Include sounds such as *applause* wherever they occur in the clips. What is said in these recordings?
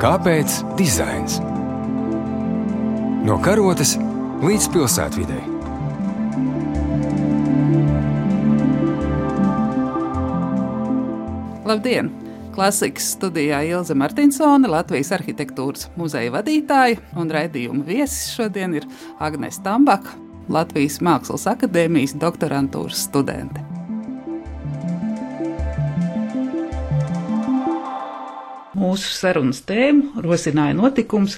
Kāpēc dizains? No karotes līdz pilsētvidē. Labdien! Klasikas studijā Ilza Martinsone, Latvijas arhitektūras muzeja vadītāja un raidījuma viesis šodien ir Agnēs Tambaka, Latvijas Mākslas akadēmijas doktorantūras studente. Mūsu sarunas tēmu rosināja notikums,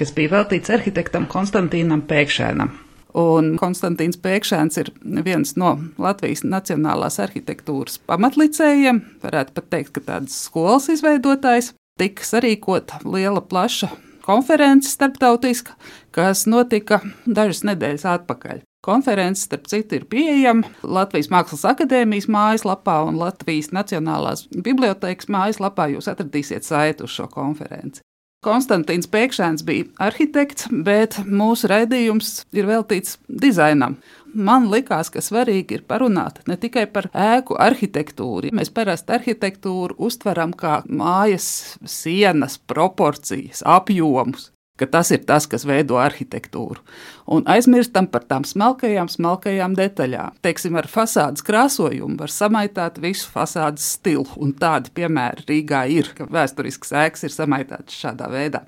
kas bija veltīts arhitektam Konstantīnam Pēkšēnam. Un Konstantīns Pēkšēns ir viens no Latvijas Nacionālās arhitektūras pamatlicējiem, varētu pat teikt, ka tādas skolas izveidotājs. Tika sarīkota liela, plaša konference starptautiska, kas notika dažas nedēļas atpakaļ. Konference, starp citu, ir pieejama Latvijas Mākslas akadēmijas mājaslapā un Latvijas Nacionālās bibliotēkas mājaslapā. Jūs atradīsiet saiti uz šo konferenci. Konstantīns Pēkšēns bija arhitekts, bet mūsu raidījums ir veltīts dizainam. Man likās, ka svarīgi ir parunāt ne tikai par ēku arhitektūru. Mēs parasti arhitektūru uztveram kā mājas sienas, proporcijas, apjomus ka tas ir tas, kas veido arhitektūru. Un aizmirstam par tām smalkajām, smalkajām detaļām. Teiksim, ar fasādes krāsojumu var samaitāt visu fasādes stilu, un tādi piemēri Rīgā ir, ka vēsturisks ēkas ir samaitāts šādā veidā.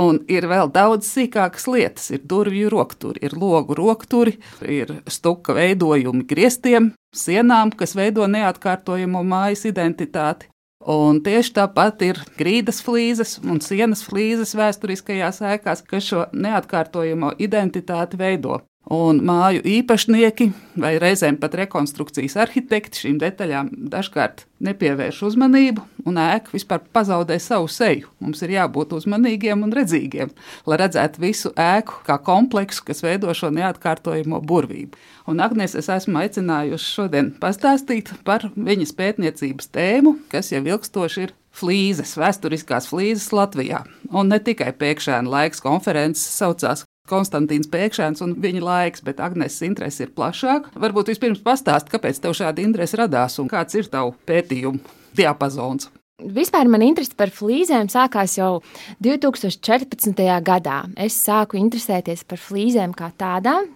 Un ir vēl daudz sīkākas lietas. Ir durvju rokturi, ir logu rokturi, ir stuka veidojumi griestiem, sienām, kas veido neatkārtojamo mājas identitāti. Un tieši tāpat ir grīdas flīzes un sienas flīzes vēsturiskajās ēkās, kas šo neatkārtojamo identitāti veido. Un māju īpašnieki vai reizēm pat rekonstrukcijas arhitekti šīm detaļām dažkārt nepievērš uzmanību, un ēka vispār pazaudē savu seju. Mums ir jābūt uzmanīgiem un redzīgiem, lai redzētu visu ēku kā kompleksu, kas veido šo neatkārtojamo burvību. Un Agnēs es esmu aicinājusi šodien pastāstīt par viņas pētniecības tēmu, kas jau ilgstoši ir flīzes, vēsturiskās flīzes Latvijā. Un ne tikai pēkšņā laiks konferences saucās Konstantīns Pēkšēns un viņa laiks, bet Agnēs interese ir plašāka. Varbūt vispirms pastāst, kāpēc tev šāda interese radās un kāds ir tavu pētījumu diapazons. Vispār man interese par flīzēm sākās jau 2014. gadā. Es sāku interesēties par flīzēm kā tādām,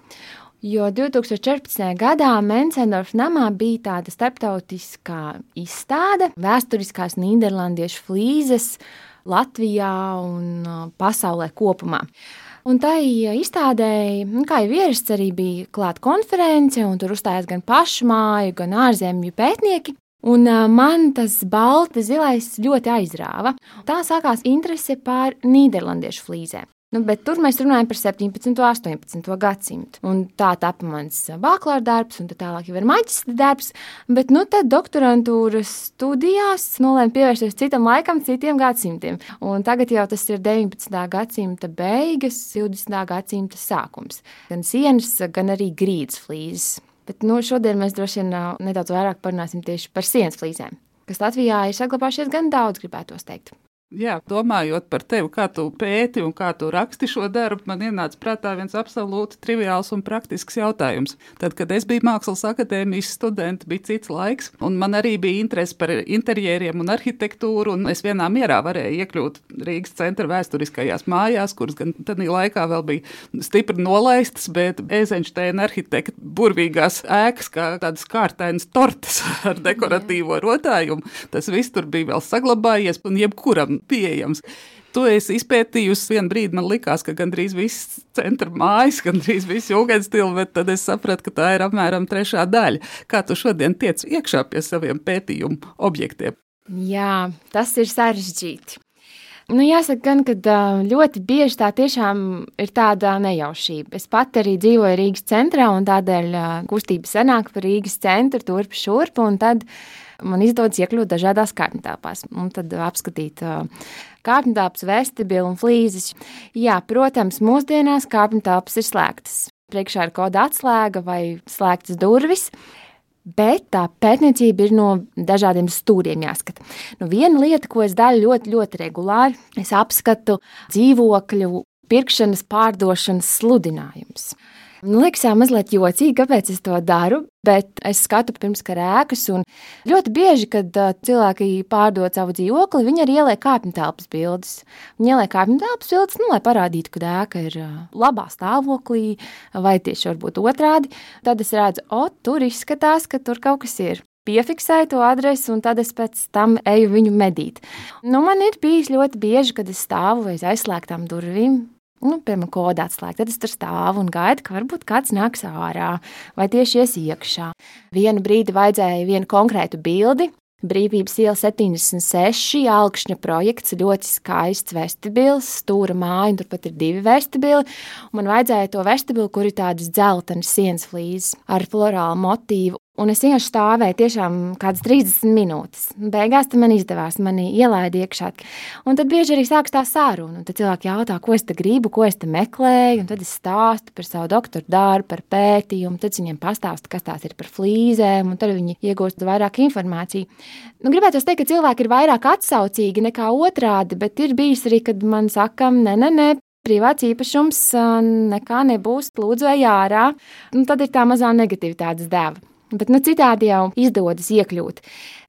jo 2014. gadā Mencendorf namā bija tāda starptautiskā izstāde - vēsturiskās nīderlandiešu flīzes Latvijā un pasaulē kopumā. Un tai izstādēji, nu, kā jau ierasts, arī bija klāta konference, un tur uzstājās gan pašu māju, gan ārzemju pētnieki. Un uh, man tas balti zilais ļoti aizrāva. Tā sākās interese par nīderlandiešu flīzēm. Nu, bet tur mēs runājam par 17. un 18. gadsimtu. Un tā tapa mans bakalaura darbs, un tālāk jau ir maģistra darbs. Bet nu, tad doktorantūras studijās nolēma pievērsties citam laikam, citiem gadsimtiem. Un tagad jau tas ir 19. gadsimta beigas, 20. gadsimta sākums. Gan sienas, gan arī grīdas flīzes. Bet nu, šodien mēs droši vien nedaudz vairāk parunāsim tieši par sienas flīzēm, kas Latvijā ir saglabājušies gan daudz, gribētos teikt. Jā, domājot par tevi, kā tu pēti un kā tu raksti šo darbu, man ienāca prātā viens absolūti triviāls un praktisks jautājums. Tad, kad es biju Mākslas akadēmijas students, bija cits laiks, un man arī bija interese par interjeriem un arhitektūru, un es vienā mierā varēju iekļūt Rīgas centra vēsturiskajās mājās, kuras gan tādā laikā vēl bija stipri nolaistas, bet Eizensteina arhitekta burvīgās ēkas, kā tādas kārtainas tortes ar dekoratīvo rotājumu, tas viss tur bija vēl saglabājies, un jebkuram pieejams. To es izpētīju, vienā brīdī man likās, ka gandrīz viss centra mājas, *laughs* gandrīz viss jūgas stila, bet tad es sapratu, ka tā ir apmēram trešā daļa. Kā tu šodien tiec iekšā pie saviem pētījumu objektiem? Jā, tas ir sarežģīti. Nu, jāsaka, gan, ka ļoti bieži tā tiešām ir tāda nejaušība. Es pat arī dzīvoju Rīgas centrā, un tādēļ kustība senāk par Rīgas centru, turp šurp, un tad man izdodas iekļūt dažādās kārtņtāpās un tad apskatīt kārtņtāpas, vestibilu un flīzes. Jā, protams, mūsdienās kārtņtāpas ir slēgtas. Priekšā ir koda atslēga vai slēgtas durvis. Bet tā pētniecība ir no dažādiem stūriem jāskata. Nu, viena lieta, ko es daru ļoti, ļoti regulāri, es apskatu dzīvokļu pirkšanas, pārdošanas sludinājumus. Man liekas, jā, mazliet jocīgi, kāpēc es to daru, bet es skatu pirms karēkas. Ļoti bieži, kad cilvēki pārdod savu dzīvokli, viņi arī ieliek kāpņu telpas bildes. Viņi ieliek kāpņu telpas bildes, nu, lai parādītu, ka ēka ir labā stāvoklī, vai tieši varbūt otrādi. Tad es redzu, o, tur izskatās, ka tur kaut kas ir piefiksēju to adresi, un tad es pēc tam eju viņu medīt. Nu, man ir bijis ļoti bieži, kad es stāvu aiz aizslēgtām durvīm, nu, piemēram, kodā atslēgt. Tad es tur stāvu un gaidu, ka varbūt kāds nāks ārā vai tieši ies iekšā. Vienu brīdi vajadzēja vienu konkrētu bildi. Brīvības iela 76, augšņa projekts, ļoti skaists vestibils, stūra māja, un turpat ir divi vestibili. Man vajadzēja to vestibili, kur ir tādas dzeltenas sienas flīzes ar florālu motīvu. Un es vienkārši stāvēju tiešām kādas 30 minūtes. Beigās man izdevās, mani ielaida iekšā. Un tad bieži arī sākas tā saruna. Tad cilvēki jautā, ko es te gribu, ko es te meklēju. Un tad es stāstu par savu doktora darbu, par pētījumu. Tad viņiem pastāstu, kas tās ir par flīzēm, un tad viņi iegūst vairāk informāciju. Nu, gribētu teikt, ka cilvēki ir vairāk atsaucīgi nekā otrādi, bet ir bijis arī, kad man sakam, nē, nē, nē, privāts īpašums nekā nebūs, lūdzu, ej ārā. Un tad ir tā mazā negativitātes dēva. Bet nu, citādi jau izdodas iekļūt.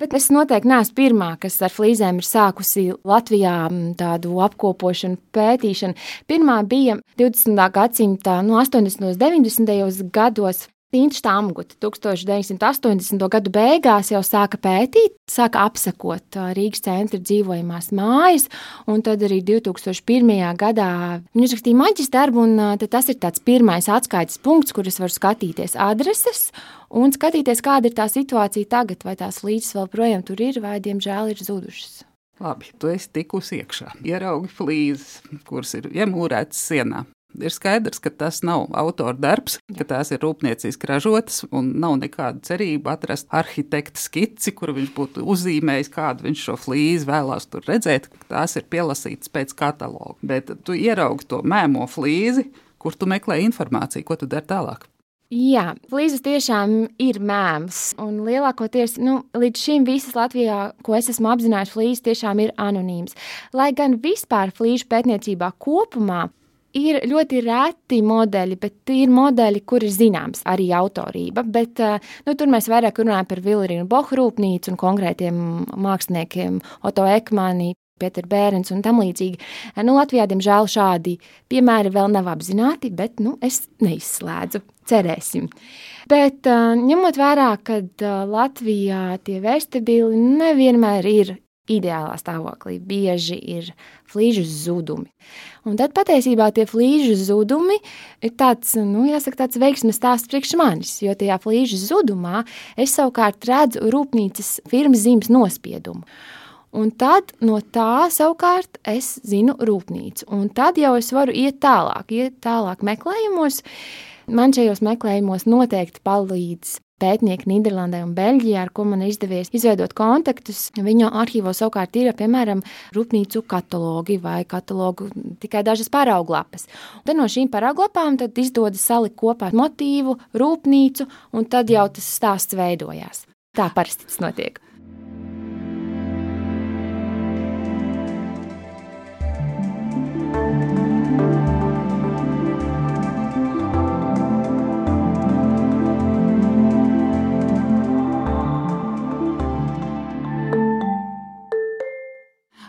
Bet es noteikti neesmu pirmā, kas ar flīzēm ir sākusi Latvijā tādu apkopošanu, pētīšanu. Pirmā bija 20. gadsimta no 80. un 90. gados Tīns Štāmguta 1980. gadu beigās jau sāka pētīt, sāka apsekot Rīgas centra dzīvojamās mājas, un tad arī 2001. gadā viņš rakstīja maģis darbu, un tas ir tāds pirmais atskaites punkts, kur es varu skatīties adreses un skatīties, kāda ir tā situācija tagad, vai tās līdzes vēl projām tur ir, vai diemžēl ir zudušas. Labi, tu esi tikusi iekšā. Ieraugi flīzes, kuras ir iemūrētas sienā. Ir skaidrs, ka tas nav autora darbs, ka tās ir rūpnieciski ražotas un nav nekāda cerība atrast arhitekta skici, kur viņš būtu uzzīmējis, kādu viņš šo flīzi vēlās tur redzēt. Tās ir pielasītas pēc kataloga. Bet tu ieraugi to mēmo flīzi, kur tu meklē informāciju, ko tu dari tālāk. Jā, flīzes tiešām ir mēms. Un lielākoties nu, līdz šim visas Latvijā, ko es esmu apzinājies, flīzes tiešām ir anonīmas. Lai gan vispār flīžu pētniecībā kopumā ir ļoti reti modeļi, bet ir modeļi, kur ir zināms arī autorība. Bet, eh, nu, tur mēs vairāk runājam par Vilrīnu Bohu rūpnīcu un konkrētiem māksliniekiem Oto Ekmani. Pēters Bērns un tam līdzīgi. Nu, Latvijā, diemžēl, šādi piemēri vēl nav apzināti, bet nu, es neizslēdzu. Cerēsim. Bet eh, ņemot vērā, ka eh, Latvijā tie vestibīli nevienmēr ir ideālā stāvoklī. Bieži ir flīžu zudumi. Un tad patiesībā tie flīžu zudumi ir tāds, nu, jāsaka, tāds veiksmes stāsts priekš manis, jo tajā flīžu zudumā es savukārt redzu rūpnīcas firmas zīmes nospiedumu. Un tad no tā savukārt es zinu rūpnīcu. Un tad jau es varu iet tālāk, iet tālāk meklējumos. Man šajos meklējumos noteikti palīdz pētnieki Nīderlandē un Beļģijā, ar ko man izdevies izveidot kontaktus. Viņu arhīvos savukārt ir piemēram rūpnīcu katalogi vai katalogu tikai dažas parauglapas. Tad no šīm parauglapām izdodas salikt kopā motīvu, rūpnīcu, un tad jau tas stāsts veidojās. Tā parasti tas notiek.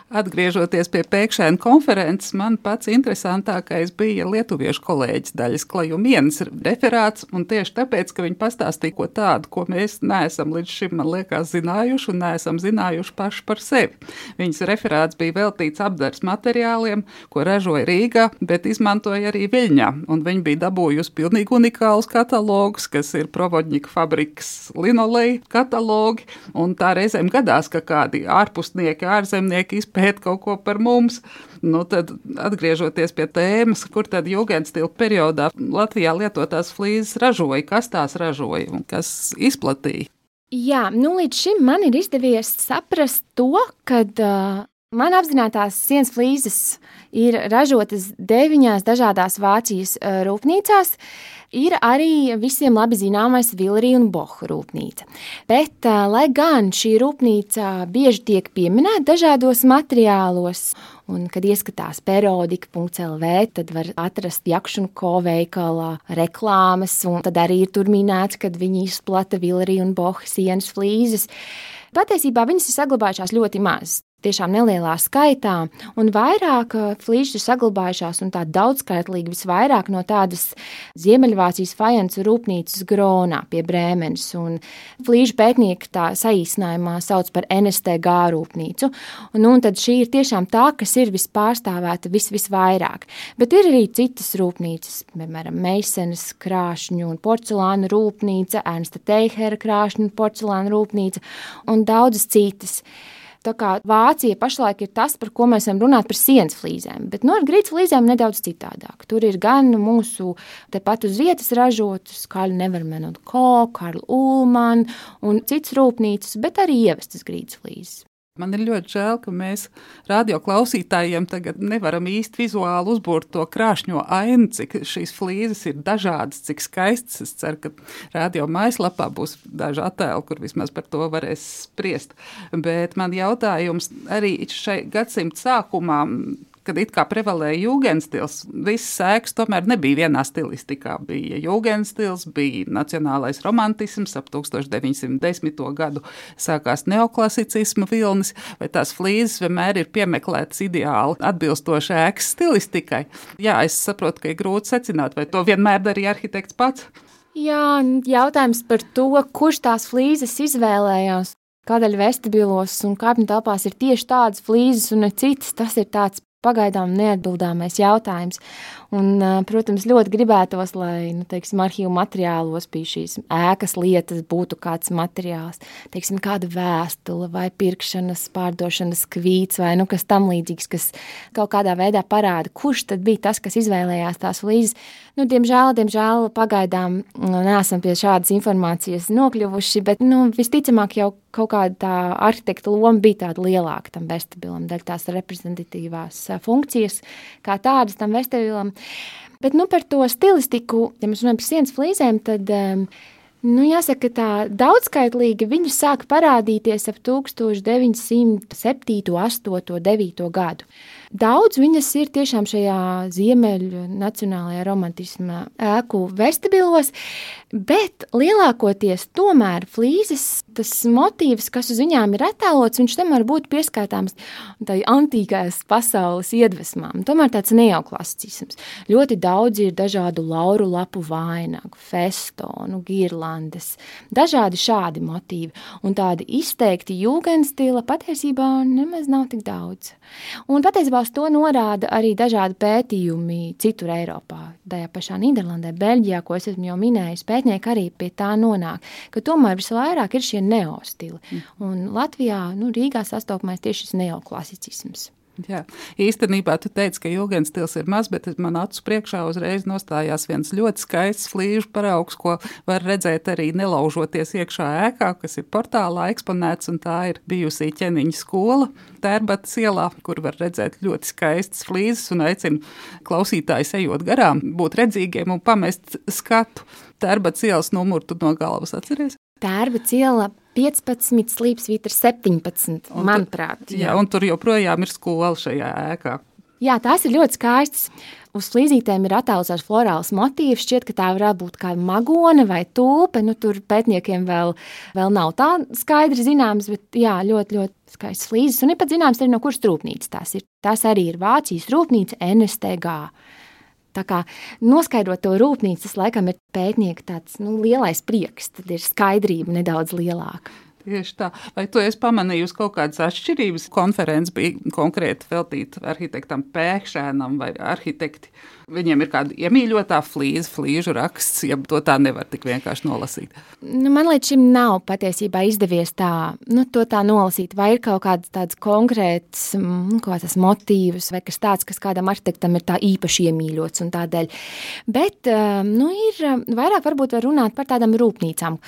Atgriežoties pie pēkšņa konferences, man pats interesantākais bija lietuviešu kolēģis Daļas Klajumienas referāts, un tieši tāpēc, ka viņi pastāstīja ko tādu, ko mēs neesam līdz šim, man liekas, zinājuši un neesam zinājuši paši par sevi. Viņas referāts bija veltīts apdars materiāliem, ko ražoja Rīgā, bet izmantoja arī Viļņā, un viņi bija dabūjusi pilnīgi unikālus katalogus, kas ir Provodņika fabrikas linoleja katalogi, un tā reizēm gadās, ka kādi ārpusnieki, ārzemnieki izpētīja pēt kaut ko par mums. Nu, tad, atgriežoties pie tēmas, kur tad jūgenstila periodā Latvijā lietotās flīzes ražoja, kas tās ražoja un kas izplatīja. Jā, nu līdz šim man ir izdevies saprast to, ka uh, man apzinātās sienas flīzes ir ražotas deviņās dažādās Vācijas rūpnīcās. Ir arī visiem labi zināmais Vilrija un Boha rūpnīca. Bet, lai gan šī rūpnīca bieži tiek pieminēta dažādos materiālos, Un, kad ieskatās periodika.lv, tad var atrast Jakšu un ko veikalā reklāmas, un tad arī ir tur minēts, kad viņi izplata Vilri un Boha sienas flīzes. Patiesībā viņas ir saglabājušās ļoti maz tiešām nelielā skaitā, un vairāk flīžas ir saglabājušās un tā daudzskaitlīgi visvairāk no tādas Ziemeļvācijas fajansu rūpnīcas Gronā pie Brēmenes, un flīžu pētnieki tā saīsinājumā sauc par NSTG rūpnīcu, un, un tad šī ir tiešām tā, kas ir vispārstāvēta vis, visvairāk, bet ir arī citas rūpnīcas, piemēram, Meisenes krāšņu un porcelāna rūpnīca, Ernsta Teihera krāšņu un porcelāna rūpnīca un daudzas citas. Tā kā Vācija pašlaik ir tas, par ko mēs varam runāt par sienas flīzēm, bet nu, grīdas flīzēm nedaudz citādāk. Tur ir gan mūsu tepat uz vietas ražotas, Kāļu Neverman un Ko, Karlu Ulman un citas rūpnīcas, bet arī ievestas grīdas flīzes. Man ir ļoti žēl, ka mēs radioklausītājiem tagad nevaram īsti vizuāli uzbūrt to krāšņo ainu, cik šīs flīzes ir dažādas, cik skaistas. Es ceru, ka radio mājaslapā būs daži attēli, kur vismaz par to varēs spriest. Bet man jautājums arī šai gadsimta sākumā kad it kā prevalēja jūgenstils, visas sēklas tomēr nebija vienā stilistikā. Bija jūgenstils, bija nacionālais romantisms, ap 1910. gadu sākās neoklasicisma vilnis, vai tās flīzes vienmēr ir piemeklētas ideāli atbilstoši ēkas stilistikai. Jā, es saprotu, ka ir grūti secināt, vai to vienmēr darīja arhitekts pats. Jā, jautājums par to, kurš tās flīzes izvēlējās. Kādēļ vestibilos un kāpņu telpās ir tieši tādas flīzes un ne citas, tas ir tāds pagaidām neatbildāmais jautājums. Un, protams, ļoti gribētos, lai nu, teiksim, arhīvu materiālos pie šīs ēkas lietas būtu kāds materiāls, teiksim, kāda vēstule vai pirkšanas, pārdošanas kvīts vai nu, kas tam līdzīgs, kas kaut kādā veidā parāda, kurš tad bija tas, kas izvēlējās tās līdzes. Nu, diemžēl, diemžēl pagaidām neesam pie šādas informācijas nokļuvuši, bet nu, visticamāk jau kaut kāda tā arhitekta loma bija tāda lielāka tam vestibulam, dēļ tās reprezentatīvās funkcijas kā tādas tam vestibulam. Bet nu, par to stilistiku, ja mēs runājam par sienas flīzēm, tad um, Nu, jāsaka, tā daudzskaitlīgi viņas sāka parādīties ap 1907, 8, 9 gadu. Daudz viņas ir tiešām šajā ziemeļu nacionālajā romantisma ēku vestibilos, bet lielākoties tomēr flīzes, tas motīvs, kas uz viņām ir attēlots, viņš tomēr būtu pieskaitāms tai antīkās pasaules iedvesmām. Tomēr tāds neoklasisms. Ļoti daudz ir dažādu lauru lapu vainagu, festonu, girlandes, dažādi šādi motīvi, un tādi izteikti jūgenstila patiesībā nemaz nav tik daudz. Un patiesībā uz to norāda arī dažādi pētījumi citur Eiropā. Tajā pašā Nīderlandē, Beļģijā, ko es esmu jau minējis, pētnieki arī pie tā nonāk, ka tomēr visvairāk ir šie neostili. Mm. Un Latvijā, nu, Rīgā sastopamais tieši šis neoklasicisms. Jā, īstenībā tu teici, ka jūgens stils ir maz, bet man acu priekšā uzreiz nostājās viens ļoti skaists flīžu paraugs, ko var redzēt arī nelaužoties iekšā ēkā, kas ir portālā eksponēts, un tā ir bijusī ķeniņa skola Tērbatas ielā, kur var redzēt ļoti skaistas flīzes, un aicinu klausītājus ejot garām, būt redzīgiem un pamest skatu. Tērbatas ielas numuru tu no galvas atceries? Tērba iela 15, slīpsvītra 17, un manuprāt. Tu, jā, un tur joprojām ir skola šajā ēkā. Jā, tās ir ļoti skaistas. Uz flīzītēm ir attēlots florāls motīvs. Šķiet, ka tā varētu būt kā magone vai tulpe. Nu, tur pētniekiem vēl, vēl nav tā skaidri zināms, bet jā, ļoti, ļoti skaists flīzes. Un ir pat zināms, arī no kuras rūpnīcas tās ir. Tās arī ir Vācijas rūpnīca NSTG. Tā kā noskaidrot to rūpnīcu, tas laikam ir pētnieka tāds nu, lielais prieks, tad ir skaidrība nedaudz lielāka. Tieši tā. Vai tu esi pamanījusi kaut kādas atšķirības? Konferences bija konkrēti veltīta arhitektam Pēkšēnam vai arhitekti. Viņiem ir kāda iemīļotā flīze, flīžu raksts, ja to tā nevar tik vienkārši nolasīt. Nu, man līdz šim nav patiesībā izdevies tā, nu, tā nolasīt. Vai ir kaut kāds tāds konkrēts mm, kāds motīvs vai kas tāds, kas kādam arhitektam ir tā īpaši iemīļots un tādēļ. Bet, eh, nu, ir eh, vairāk varbūt var runāt par tādām rūpnīcām,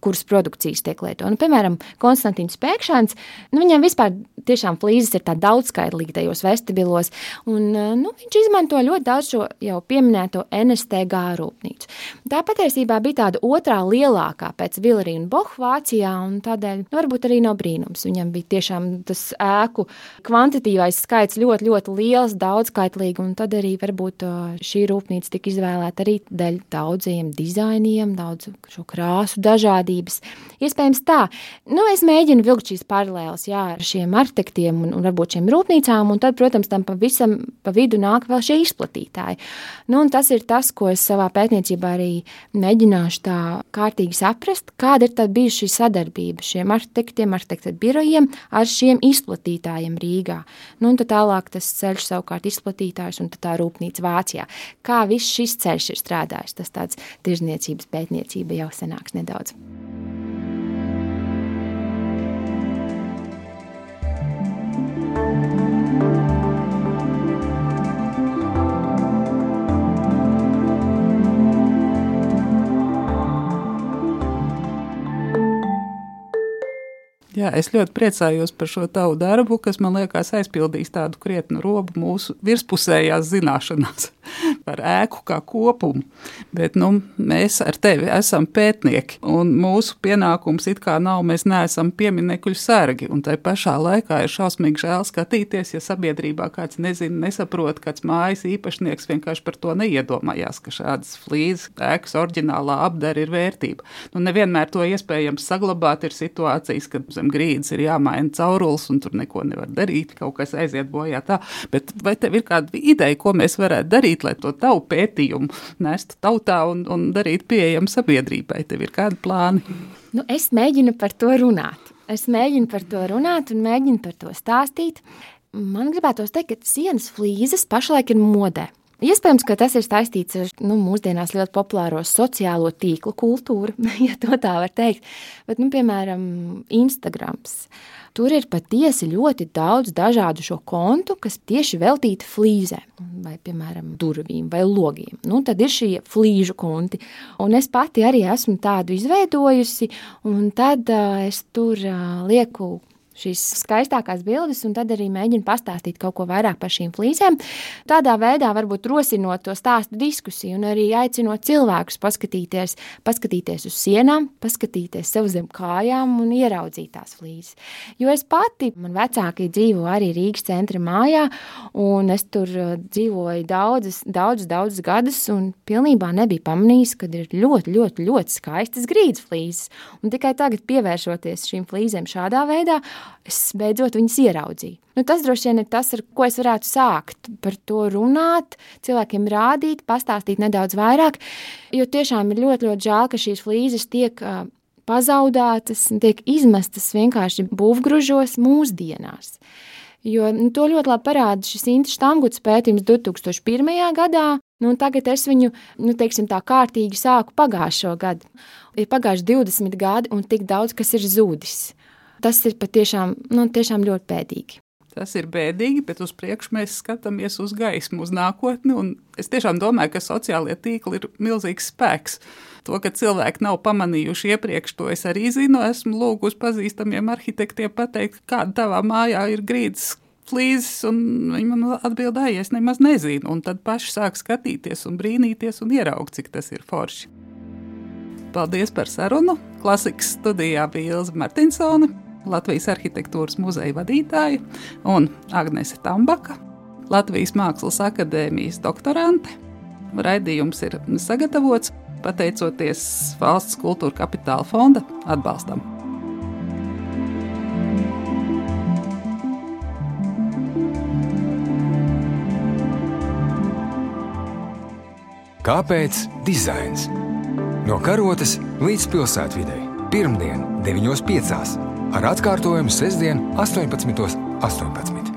kuras produkcijas tiek lietotas. Nu, piemēram, Konstantīns Pēkšņs, nu, viņam vispār tiešām flīzes ir daudz skaitlīgi tajos vestibilos, un nu, viņš izmanto ļoti daudz šo jau pieminēto NSTG rūpnīcu. Tā patiesībā bija tāda otrā lielākā pēc Vilrīna Boha Vācijā, un tādēļ nu, varbūt arī nav brīnums. Viņam bija tiešām tas ēku kvantitīvais skaits ļoti, ļoti liels, daudzskaitlīgi, un tad arī varbūt šī rūpnīca tika izvēlēta arī dēļ daudziem dizainiem, daudz šo krāsu dažādības. Iespējams tā. Nu, es mēģinu vilkt šīs paralēlas jā, ar šiem arhitektiem un, un varbūt šiem rūpnīcām, un tad, protams, tam pavisam pa vidu nāk vēl šie izplatītāji. Nu, tas ir tas, ko es savā pētniecībā arī mēģināšu tā kārtīgi saprast, kāda ir bijusi šī sadarbība šiem arhitektiem, arhitekta birojiem ar šiem izplatītājiem Rīgā. Nu, un tad tālāk tas ceļš savukārt izplatītājs un tā rūpnīca Vācijā. Kā viss šis ceļš ir strādājis, tas tāds tirzniecības pētniecība jau senāks nedaudz. Jā, es ļoti priecājos par šo tavu darbu, kas man liekas aizpildīs tādu krietnu robu mūsu virspusējās zināšanās par ēku kā kopumu. Bet nu, mēs ar tevi esam pētnieki, un mūsu pienākums it kā nav, mēs neesam pieminekļu sargi. Un tai pašā laikā ir šausmīgi žēl skatīties, ja sabiedrībā kāds nezina, nesaprot, kāds mājas īpašnieks vienkārši par to neiedomājās, ka šādas flīzes ēkas oriģinālā apdara ir vērtība. Nu, nevienmēr to iespējams saglabāt, ir situācijas, kad zem grīdas ir jāmaina caurulis, un tur neko nevar darīt, kaut kas aiziet bojā. Tā. Bet vai tev ir kāda ideja, ko mēs varētu darīt, lai to tavu pētījumu nestu tautā un, un darītu pieejamu sabiedrībai? Tev ir kādi plāni? Nu, es mēģinu par to runāt. Es mēģinu par to runāt un mēģinu par to stāstīt. Man gribētos teikt, ka sienas flīzes pašlaik ir modē. Iespējams, ka tas ir saistīts ar nu, mūsdienās ļoti populāro sociālo tīklu kultūru, *laughs* ja tā var teikt. Bet, nu, piemēram, Instagram. Tur ir patiesi ļoti daudz dažādu šo kontu, kas tieši veltīti flīzēm, vai, piemēram, durvīm vai logiem. Nu, tad ir šie flīžu konti. Un es pati arī esmu tādu izveidojusi, un tad uh, es tur uh, lieku šīs skaistākās bildes, un tad arī mēģinu pastāstīt kaut ko vairāk par šīm flīzēm. Tādā veidā varbūt rosinot to stāstu diskusiju un arī aicinot cilvēkus paskatīties, paskatīties uz sienām, paskatīties sev zem kājām un ieraudzīt tās flīzes. Jo es pati, man vecāki dzīvo arī Rīgas centra mājā, un es tur uh, dzīvoju daudzas, daudzus, daudzus gadus, un pilnībā nebija pamanījis, ka ir ļoti, ļoti, ļoti skaistas grīdas flīzes. Un tikai tagad pievēršoties šīm flīzēm šādā veidā, es beidzot viņas ieraudzīju. Nu, tas droši vien ir tas, ar ko es varētu sākt. Par to runāt, cilvēkiem rādīt, pastāstīt nedaudz vairāk. Jo tiešām ir ļoti, ļoti žēl, ka šīs flīzes tiek uh, pazaudētas un tiek izmestas vienkārši būvgrūžos mūsdienās. Jo nu, to ļoti labi parāda šis Intas Stamguts pētījums 2001. gadā. Nu, tagad es viņu nu, teiksim, tā kārtīgi sāku pagājušo gadu. Ir pagājuši 20 gadi, un tik daudz kas ir zudis tas ir patiešām nu, ļoti bēdīgi. Tas ir bēdīgi, bet uz priekšu mēs skatāmies uz gaismu, uz nākotni. Es tiešām domāju, ka sociālie tīkli ir milzīgs spēks. To, ka cilvēki nav pamanījuši iepriekš, to es arī zinu. Esmu lūgus pazīstamiem arhitektiem pateikt, kāda tavā mājā ir grīdas flīzes, un viņi man atbildēja, es nemaz nezinu. Un tad paši sāk skatīties un brīnīties un ieraugt, cik tas ir forši. Paldies par sarunu! Klasikas studijā bija Ilza Martinsone. Latvijas arhitektūras muzeja vadītāja un Agnese Tambaka, Latvijas Mākslas akadēmijas doktorante. Raidījums ir sagatavots pateicoties Valsts kultūra kapitāla fonda atbalstam. Kāpēc dizains? No karotes līdz pilsētvidai. Pirmdien, 9.5 ar atkārtojumu sestdien 18.18. 18.